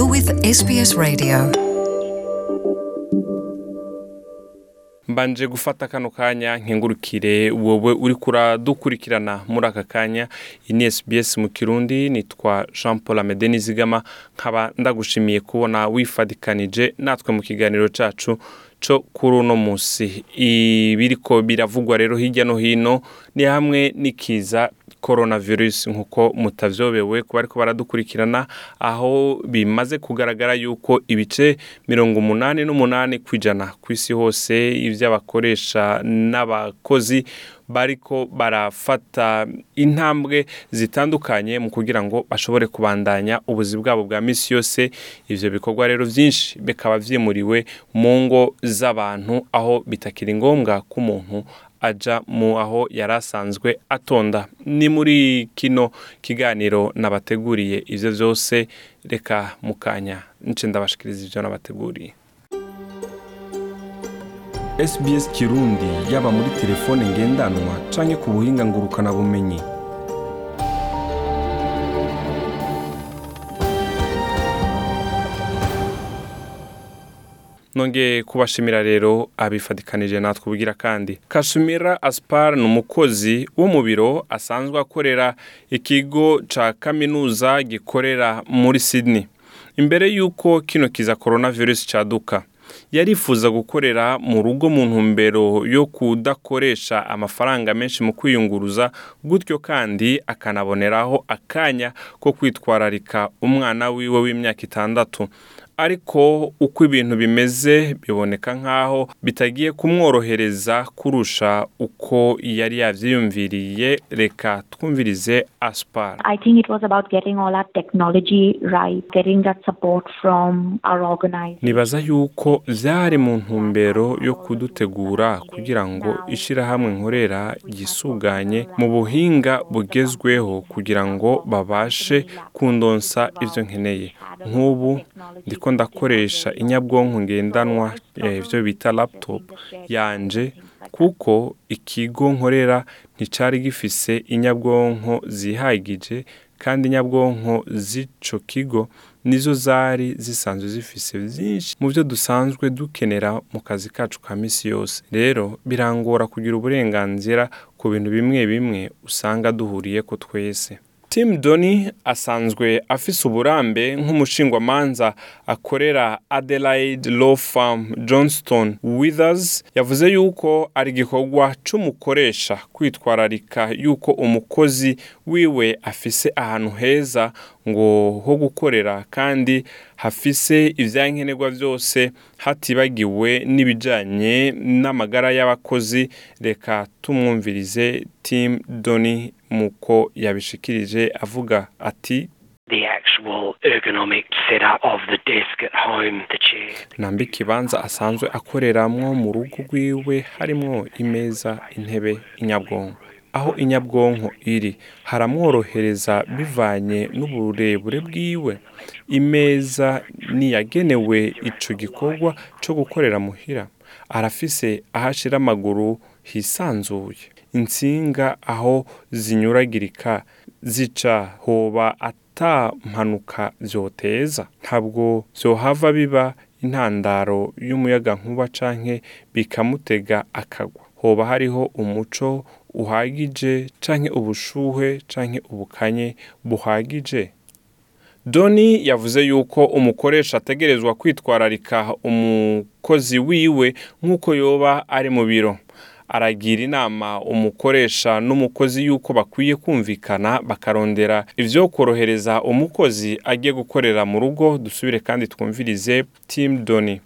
You're with SBS Radio. mbanje gufata kano kanya nkengurukire wowe uri kuradukurikirana muri aka kanya. Iyi ni SBS mu kirundi nitwa Jean Paul Amede Nizigama nkaba ndagushimiye kubona wifadikanije natwe mu kiganiro cacu co kuri uno musi ibiriko biravugwa rero hirya no hino ni hamwe n'ikiza coronavirus nk'uko mutavyobewe kuba ariko baradukurikirana aho bimaze kugaragara yuko ibice mirongo umunani n'umunani kw'ijana kw'isi hose ivy'abakoresha n'abakozi bariko barafata intambwe zitandukanye mu kugira ngo bashobore kubandanya ubuzi bwabo bwa misi yose. Ivyo bikorwa rero vyinshi bikaba vyimuriwe mu ngo z'abantu aho bitakiri ngombwa ko umuntu aja mu aho yari asanzwe atonda. Ni muri kino kiganiro nabateguriye ivyo vyose reka mu kanya nce ndabashikiriza ivyo nabateguriye. SBS Kirundi yaba muri telefone ngendanwa canke ku buhinga ngurukana bumenyi. Nongeye kubashimira rero abifadikanije natwe ubugira kandi. Kashumira aspar ni umukozi wo mu biro asanzwe akorera ikigo ca kaminuza gikorera muri sydney. Imbere y'uko kino kiza coronavirus caduka yarifuza gukorera mu rugo mu ntumbero yo kudakoresha amafaranga menshi mu kwiyunguruza gutyo kandi akanaboneraho akanya ko kwitwararika umwana wiwe w'imyaka itandatu. Ariko uko ibintu bimeze biboneka nk'aho bitagiye kumworohereza kurusha uko yari yavyiyumviriye. Reka twumvirize aspar. I think it was about getting all our technology right, getting that support from our organization. nibaza yuko vyari mu ntumbero yo kudutegura kugira ngo ishirahamwe nkorera ryisuganye mu buhinga bugezweho kugira ngo babashe kundonsa ivyo nkeneye. Nk'ubu ndiko ndakoresha inyabwonko ngendanwa eh, ivyo bita laptop yanje kuko ikigo nkorera nticari gifise inyabwonko zihagije kandi inyabwonko z'ico kigo nizo zari zisanzwe zifise vyinshi mu byo dusanzwe dukenera mu kazi kacu ka misi yose. Rero birangora kugira uburenganzira ku bintu bimwe bimwe usanga duhuriyeko twese. Tim Doni asanzwe afise uburambe nk'umushingwamanza akorera Adelaide Law Firm Johnston Withers yavuze yuko ari igikorwa c'umukoresha kwitwararika yuko umukozi wiwe afise ahantu heza ngo ho gukorera kandi hafise ivyankenerwa vyose hatibagiwe n'ibijanye n'amagara y'abakozi. Reka tumwumvirize Tim Doni muko yabishikirije avuga ati namba ikibanza asanzwe akoreramwo mu rugo rwiwe harimwo imeza intebe inyabwonko. Aho inyabwonko iri. Haramworohereza bivanye n'uburebure bwiwe. Imeza niyagenewe ico gikorwa co gukorera muhira. Arafise aho ashira amaguru hisanzuye. Intsinga aho zinyuragirika zica hoba ata mpanuka vyoteza ntabwo vyohava biba intandaro y'umuyaga nkuba canke bikamutega akagwa. Hoba hariho umuco uhagije canke ubushuhe canke ubukanye buhagije? Doni yavuze yuko umukoresha ategerezwa kwitwararika umukozi wiwe nk'uko yoba ari mu biro. Aragira inama umukoresha n'umukozi yuko bakwiye kumvikana bakarondera ivyo korohereza umukozi agiye gukorera mu rugo. Dusubire kandi twumvirize Tim Doni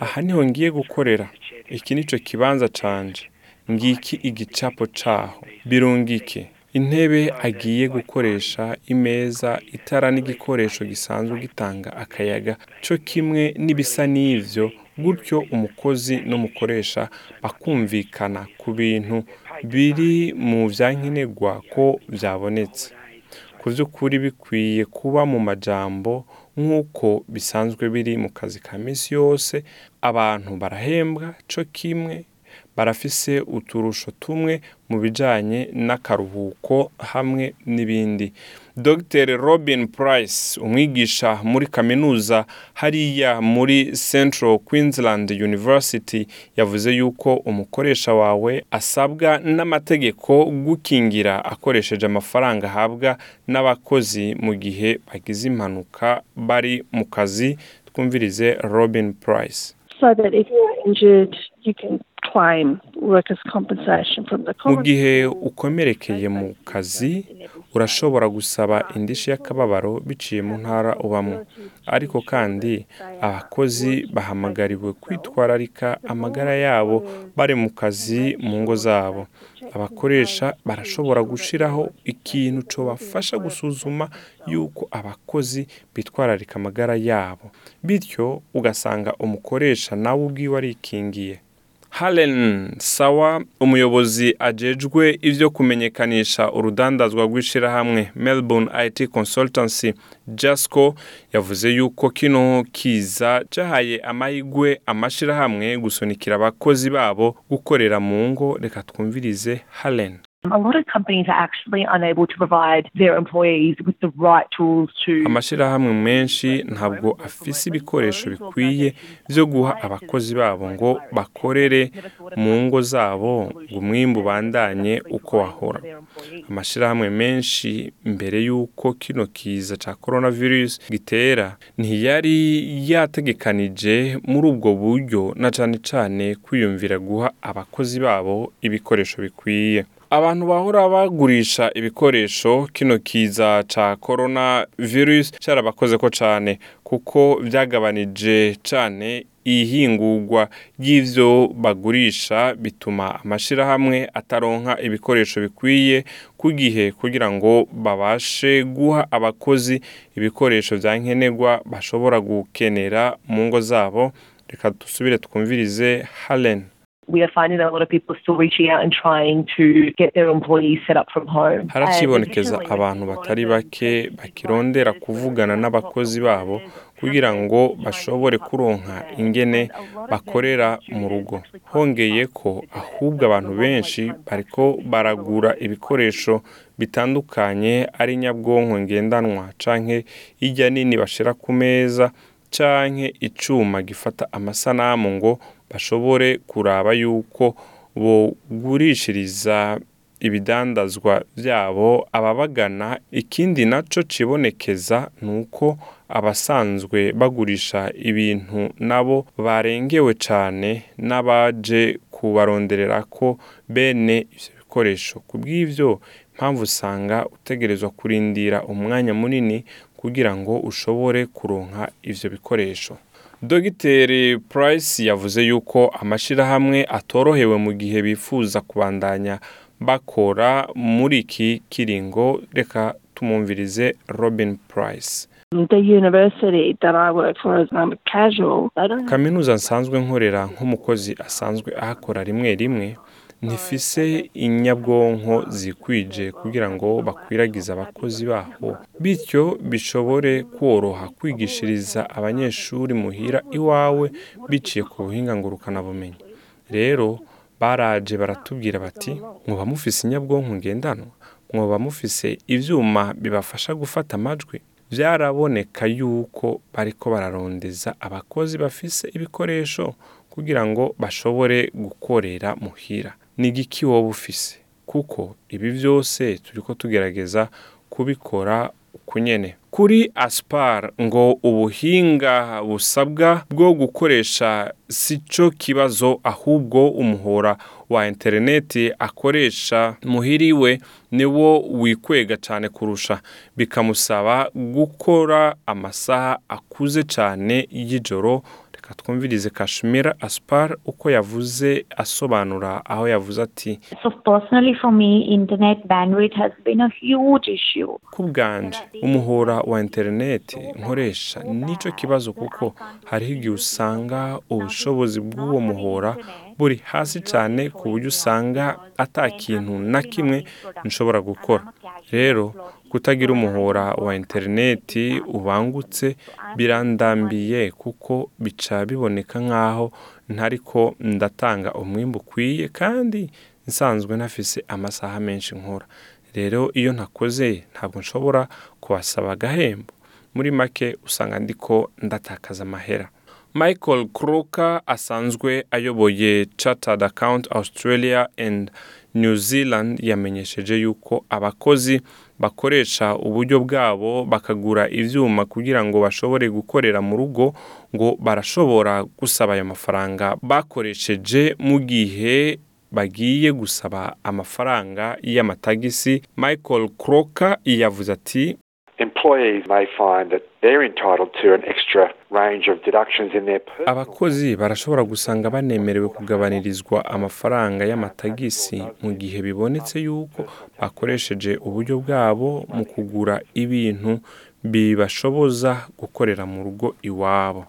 aha ni ho ngiye gukorera. Iki nico kibanza canje. Ngiki igicapo caho. Birungike. Intebe agiye gukoresha imeza itara n'igikoresho gisanzwe gitanga akayaga. Co kimwe n'ibisa n'ivyo gutyo umukozi n'umukoresha bakumvikana ku bintu biri mu vyankenerwa ko vyabonetse. Ku by'ukuri bikwiye kuba mu majambo nk'uko bisanzwe biri mu kazi ka minsi yose abantu barahembwa co kimwe barafise uturusho tumwe mu bijanye n'akaruhuko hamwe n'ibindi. Dr. Robin price umwigisha muri kaminuza hariya muri central queensland university yavuze yuko umukoresha wawe asabwa n'amategeko gukingira akoresheje amafaranga ahabwa n'abakozi mu gihe bagize impanuka bari mu kazi. Twumvirize robin price. Mu gihe ukomerekeye mu kazi urashobora gusaba indishyi y'akababaro biciye mu ntara ubamo. Ariko kandi abakozi bahamagariwe kwitwararika amagara yabo bari mu kazi mu ngo zabo. Abakoresha barashobora gushyiraho ikintu cyobafasha gusuzuma yuko abakozi bitwararika amagara yabo. Bityo ugasanga umukoresha nawe ubwiwe arikingiye. Halen Sawa umuyobozi ajejwe ivyo kumenyekanisha urudandazwa rw'ishirahamwe Melbourne IT Consultancy Jasco yavuze yuko kino kiza cahaye amahigwe amashirahamwe gusunikira abakozi babo gukorera mu ngo. Reka twumvirize Halen. A lot of companies are actually unable to provide their employees with the right tools to amashirahamwe menshi ntabwo afise ibikoresho bikwiye vyo guha abakozi babo ngo bakorere mu ngo zabo ngo umwimbu ubandanye uko wahora. Amashirahamwe menshi mbere y'uko kino kiza ca coronavirus gitera ntiyari yategekanije muri ubwo buryo na cane cane kwiyumvira guha abakozi babo ibikoresho bikwiye. Abantu bahora bagurisha ibikoresho kino kiza ca corona virus cyarabakoze ko cane kuko vyagabanije cane ihingurwa ry'ivyo bagurisha bituma amashirahamwe ataronka ibikoresho bikwiye ku gihe kugira ngo babashe guha abakozi ibikoresho vya nkenerwa bashobora gukenera mu ngo zabo. Reka dusubire twumvirize Halen we are finding that a lot of people are still reaching out and trying to get their employees set up from home. haracibonekeza abantu batari bake bakirondera kuvugana n'abakozi babo kugira ngo bashobore kuronka ingene bakorera mu rugo. hongeye ko ahubwo abantu benshi bariko baragura ibikoresho bitandukanye ari nyabwonko ngendanwa canke irya nini bashira ku meza canke icuma gifata amasanamu ngo bashobore kuraba yuko bogurishiriza ibidandazwa byabo ababagana ikindi naco cibonekeza nuko abasanzwe bagurisha ibintu nabo barengewe cane n'abaje kubaronderera ko bene ivyo bikoresho. Kubw'ivyo mpamvu usanga utegerezwa kurindira umwanya munini kugira ngo ushobore kuronka ivyo bikoresho. Dogiteri Price yavuze yuko amashirahamwe atorohewe mu gihe bifuza kubandanya bakora muri iki kiringo. Reka tumumvirize Robin Price. The university that I work for as a casual, they don't have kaminuza nsanzwe nkorera nk'umukozi asanzwe ahakora rimwe rimwe. Ntifise inyabwonko zikwije kugira ngo bakwiragize abakozi baho. Bityo bishobore koroha kwigishiriza abanyeshuri muhira iwawe biciye ku buhinga ngurukanabumenyi. Rero baraje baratubwira bati mwoba mufise inyabwonko ngendanwa mwoba mufise ivyuma bibafasha gufata amajwi. Vyaraboneka yuko bariko bararondeza abakozi bafise ibikoresho kugira ngo bashobore gukorera muhira. Ni igiki wowe ufise kuko ibi vyose turiko tugerageza kubikora ukunyene kuri aspar ngo ubuhinga busabwa bwo gukoresha si cyo kibazo ahubwo umuhora wa interineti akoresha muhiriwe niwo wikwega cyane kurusha. Bikamusaba gukora amasaha akuze cyane y'ijoro reka twumvirize kashmira aspar uko yavuze asobanura aho yavuze ati So personally for me, internet bandwidth has been a huge issue. ku bwanje umuhora wa interineti nkoresha ni cyo kibazo kuko hariho igihe usanga ubushobozi bw'uwo muhora buri hasi cyane ku buryo usanga ata kintu na kimwe nshobora gukora rero kutagira umuhora wa interineti ubangutse birandambiye kuko bica biboneka nk'aho ntariko ndatanga umwimbu ukwiye kandi nsanzwe ntafise amasaha menshi nkora. Rero iyo ntakoze ntabwo nshobora kubasaba agahembo. Muri make usanga ndiko ndatakaza amahera. Michael croker asanzwe ayoboye chartered account australia and new zealand yamenyesheje yuko abakozi bakoresha uburyo bwabo bakagura ibyuma kugira ngo bashobore gukorera mu rugo ngo barashobora gusaba ayo mafaranga bakoresheje mu gihe bagiye gusaba amafaranga y'amatagisi. Michael croker yavuze ati abakozi barashobora gusanga banemerewe kugabanirizwa amafaranga y'amatagisi mu gihe bibonetse yuko bakoresheje uburyo bwabo mu kugura ibintu bibashoboza gukorera mu rugo iwabo.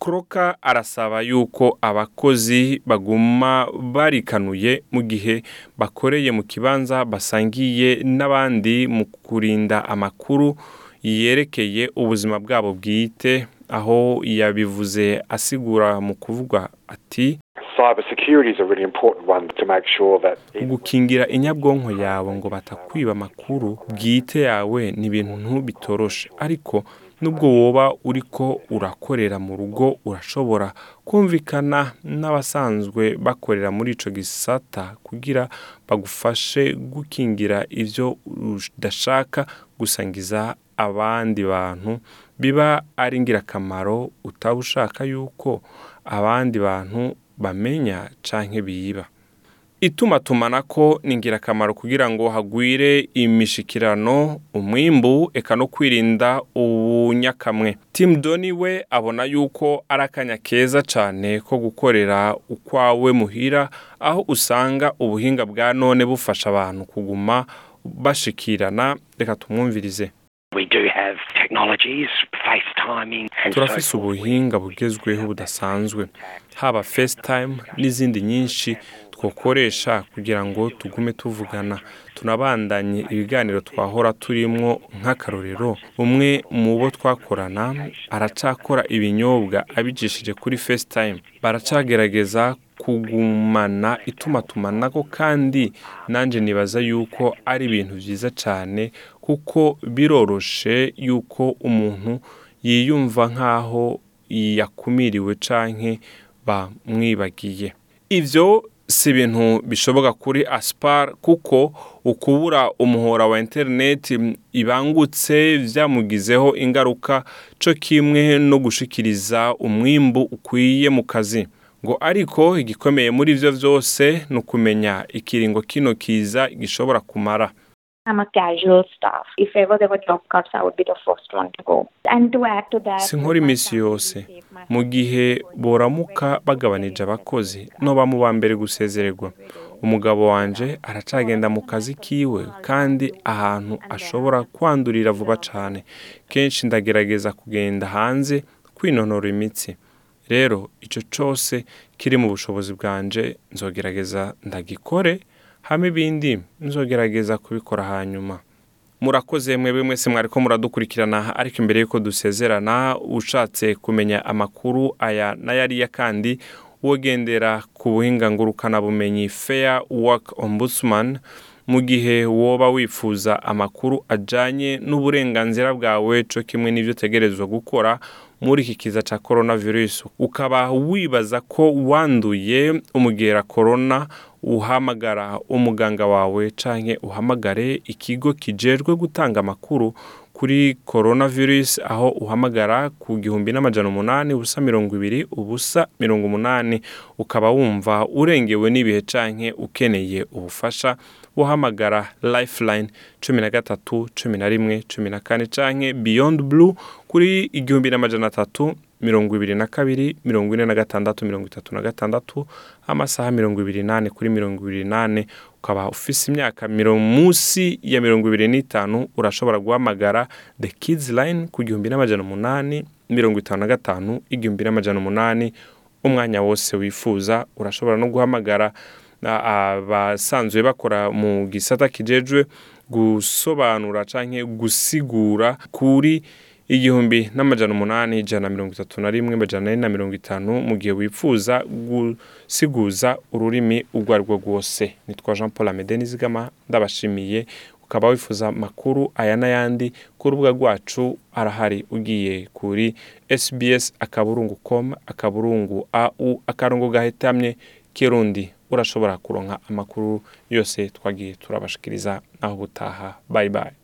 Kroka arasaba yuko abakozi baguma barikanuye mu gihe bakoreye mu kibanza basangiye n'abandi mu kurinda amakuru yerekeye ubuzima bwabo bwite aho yabivuze asigura mu kuvuga ati gukingira inyabwonko yawe ngo batakwiba amakuru bwite yawe ni ibintu bitoroshe ariko nubwo woba uriko urakorera mu rugo urashobora kumvikana n'abasanzwe bakorera muri ico gisata kugira bagufashe gukingira ivyo udashaka gusangiza abandi bantu biba ari ingirakamaro utaba ushaka yuko abandi bantu bamenya canke biba. Itumatumanako ni ingirakamaro kugira ngo hagwire imishikirano umwimbu eka no kwirinda ubunyakamwe. Tim doni we abona yuko ari akanya keza cyane ko gukorera ukwawe muhira aho usanga ubuhinga bwa none bufasha abantu kuguma bashikirana. Reka tumwumvirize. Turafise ubuhinga bugezweho budasanzwe. Haba facetime n'izindi nyinshi twakoresha kugira ngo tugume tuvugana. Tunabandanye ibiganiro twahora turimwo nk'akarorero. Umwe mu bo twakorana aracakora ibinyobwa abicishije kuri facetime. Baracagerageza kugumana itumatumanako kandi nanjye nibaza yuko ari ibintu byiza cyane kuko biroroshe yuko umuntu yiyumva nk'aho yakumiriwe canke bamwibagiye. Ivyo si ibintu bishoboka kuri aspar kuko ukubura umuhora wa interineti ibangutse byamugizeho ingaruka co kimwe no gushikiriza umwimbu ukwiye mu kazi. Ngo ariko igikomeye muri ivyo vyose ni ukumenya ikiringo kino kiza gishobora kumara. I'm a casual staff. If ever there were job cuts, I would be the first one to go. And to add to that, sinkora iminsi yose. mu gihe boramuka bagabanije abakozi noba mu ba mbere gusezererwa. Umugabo wanje aracagenda mu kazi kiwe kandi ahantu ashobora kwandurira vuba cyane kenshi ndagerageza kugenda hanze kwinonora imitsi. Rero icyo cyose kiri mu bushobozi bwanje nzogerageza ndagikore hama ibindi nzogerageza kubikora hanyuma. Murakoze mwebwe mwese mwariko muradukurikirana ariko imbere y'uko dusezerana ushatse kumenya amakuru aya n'ayariya kandi wogendera ku ngurukanabumenyi fair work ombudsman mu gihe woba wifuza amakuru ajanye n'uburenganzira bwawe co kimwe n'ivyo utegerezwa gukora muri iki kiza ca coronavirus. Ukaba wibaza ko wanduye umugera corona uhamagara umuganga wawe canke uhamagare ikigo kijejwe gutanga amakuru kuri coronavirus aho uhamagara ku gihumbi n'amajana umunani ubusa mirongo ibiri ubusa mirongo umunani. Ukaba wumva urengewe n'ibihe canke ukeneye ubufasha uhamagara lifeline cumi na gatatu cumi na rimwe cumi na kane canke beyond blue kuri igihumbi n'amajana atatu mirongo ibiri na kabiri mirongo ine na gatandatu mirongo itatu na gatandatu amasaha mirongo ibiri nane kuri mirongo ibiri nane ukaba ufise imyaka munsi ya mirongo ibiri n'itanu urashobora guhamagara the kids line ku gihumbi n'amajana umunani mirongo itanu na gatanu igihumbi n'amajana umunani umwanya wose wifuza. Urashobora no guhamagara abasanzwe bakora mu gisata kijejwe gusobanura canke gusigura kuri igihumbi n'amajana umunani ijana na mirongo itatu na rimwe amajana ane na mirongo itanu mu gihe wifuza gusiguza ururimi urwo ari rwo rwose. Nitwa jean paul amede nizigama ndabashimiye. Ukaba wifuza amakuru aya n'ayandi ku rubuga rwacu arahari ugiye kuri sbs akaburungu com akaburungu au akarongo gahetamye kirundi. Urashobora kuronka amakuru yose twagiye turabashikiriza naho ubutaha. Bye bye.